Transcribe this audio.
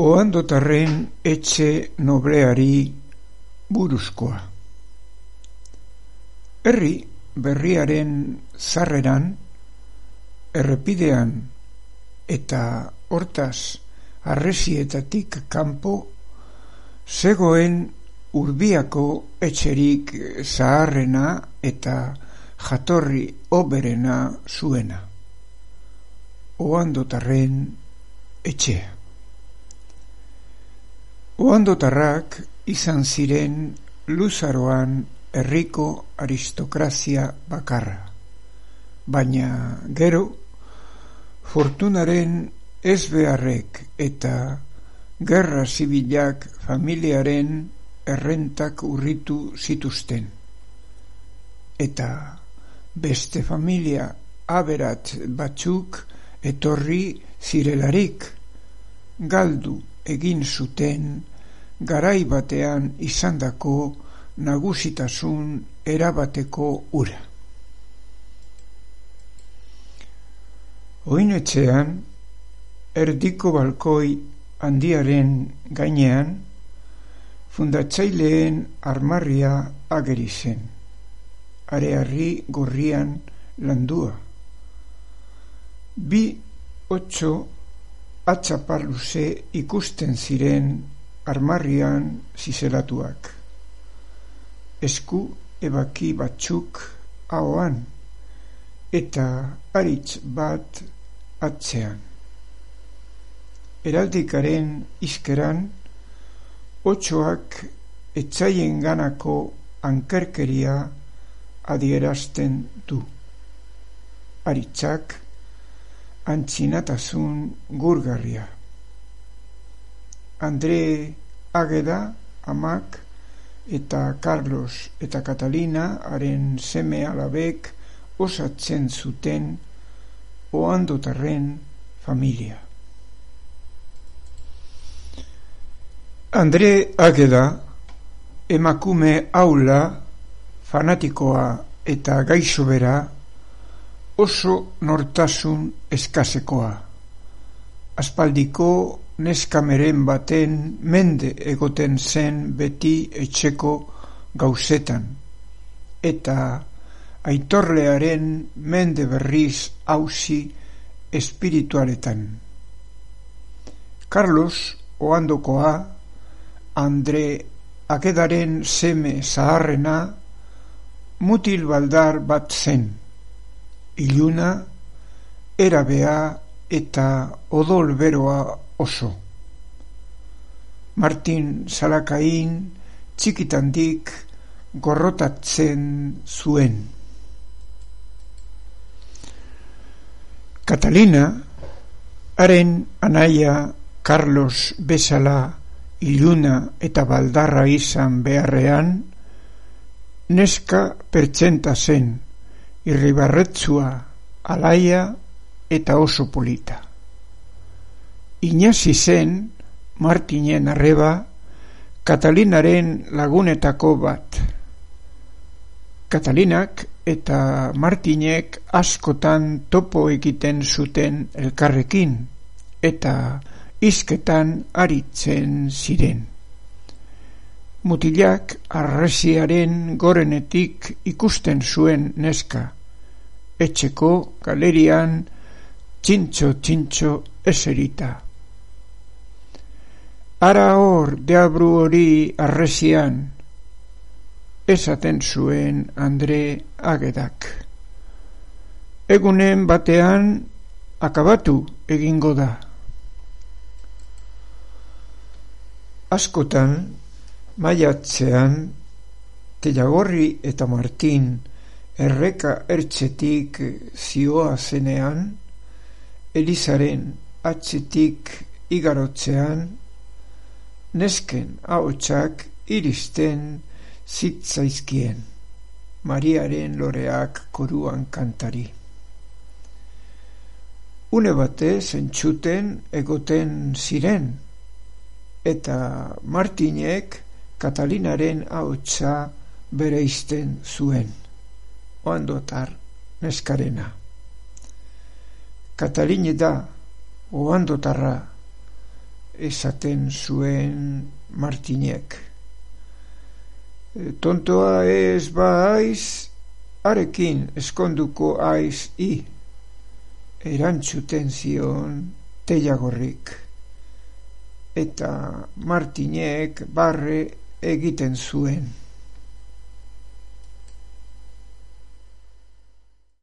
Oandotarren etxe nobleari buruzkoa. Herri berriaren zarreran, errepidean eta hortaz arresietatik kanpo, zegoen urbiako etxerik zaharrena eta jatorri oberena zuena. Oandotarren etxea. Oandotarrak izan ziren luzaroan herriko aristokrazia bakarra. Baina gero, fortunaren ez beharrek eta gerra zibilak familiaren errentak urritu zituzten. Eta beste familia aberat batzuk etorri zirelarik, galdu egin zuten garai batean izandako nagusitasun erabateko ura. Oinetxean, erdiko balkoi handiaren gainean, fundatzaileen armarria ageri zen, arearri gorrian landua. Bi otxo atxaparluze ikusten ziren armarrian zizelatuak. Esku ebaki batzuk ahoan eta aritz bat atzean. Eraldikaren izkeran, otxoak etzaien ganako ankerkeria adierazten du. Aritzak antzinatasun gurgarria. Andre Ageda, amak, eta Carlos eta Catalina haren seme alabek osatzen zuten oandotarren familia. Andre Ageda, emakume aula, fanatikoa eta gaixobera, oso nortasun eskasekoa. Aspaldiko neskameren baten mende egoten zen beti etxeko gauzetan, eta aitorlearen mende berriz hausi espiritualetan. Carlos oandokoa, Andre akedaren seme zaharrena, mutil baldar bat zen, iluna, erabea eta odol beroa oso. Martin Salakain txikitandik gorrotatzen zuen. Catalina, haren anaia Carlos Besala iluna eta baldarra izan beharrean, neska pertsenta zen, irribarretzua, alaia eta oso polita. Inasi zen, Martinen arreba, Katalinaren lagunetako bat. Katalinak eta Martinek askotan topo egiten zuten elkarrekin, eta izketan aritzen ziren. Mutilak arresiaren gorenetik ikusten zuen neska, etxeko galerian txintxo-txintxo eserita. Ara hor deabru hori arresian, esaten zuen Andre Agedak. Egunen batean akabatu egingo da. Askotan, maiatzean, Telagorri eta Martin erreka ertzetik zioa zenean, Elizaren atzetik igarotzean, nesken haotxak iristen zitzaizkien, Mariaren loreak koruan kantari. Une bate zentxuten egoten ziren, eta Martinek Katalinaren haotxa bere izten zuen, oandotar neskarena. Kataline da, oandotarra, esaten zuen Martinek. Tontoa ez ba aiz, arekin eskonduko aiz i, erantzuten zion teiagorrik. Eta Martinek barre egiten zuen.